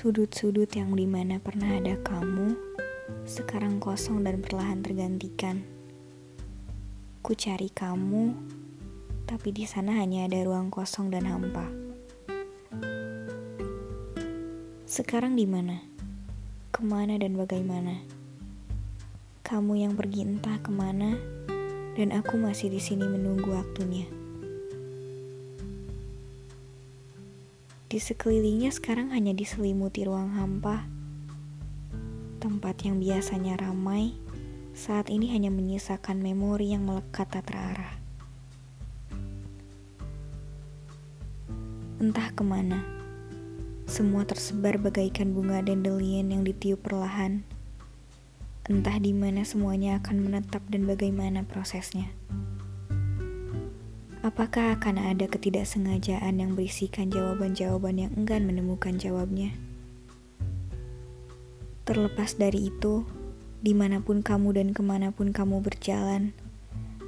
Sudut-sudut yang di mana pernah ada kamu, sekarang kosong dan perlahan tergantikan. Ku cari kamu, tapi di sana hanya ada ruang kosong dan hampa. Sekarang di mana? Ke mana dan bagaimana? Kamu yang pergi entah ke mana, dan aku masih di sini menunggu waktunya. Di sekelilingnya sekarang hanya diselimuti ruang hampa. Tempat yang biasanya ramai, saat ini hanya menyisakan memori yang melekat tak terarah. Entah ke mana, semua tersebar bagaikan bunga dandelion yang ditiup perlahan. Entah di mana semuanya akan menetap dan bagaimana prosesnya. Apakah akan ada ketidaksengajaan yang berisikan jawaban-jawaban yang enggan menemukan jawabnya? Terlepas dari itu, di mana pun kamu dan ke mana pun kamu berjalan,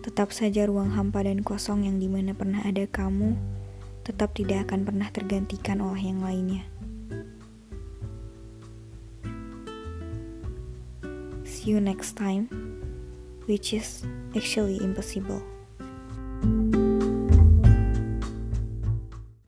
tetap saja ruang hampa dan kosong yang di mana pernah ada kamu, tetap tidak akan pernah tergantikan oleh yang lainnya. See you next time, which is actually impossible.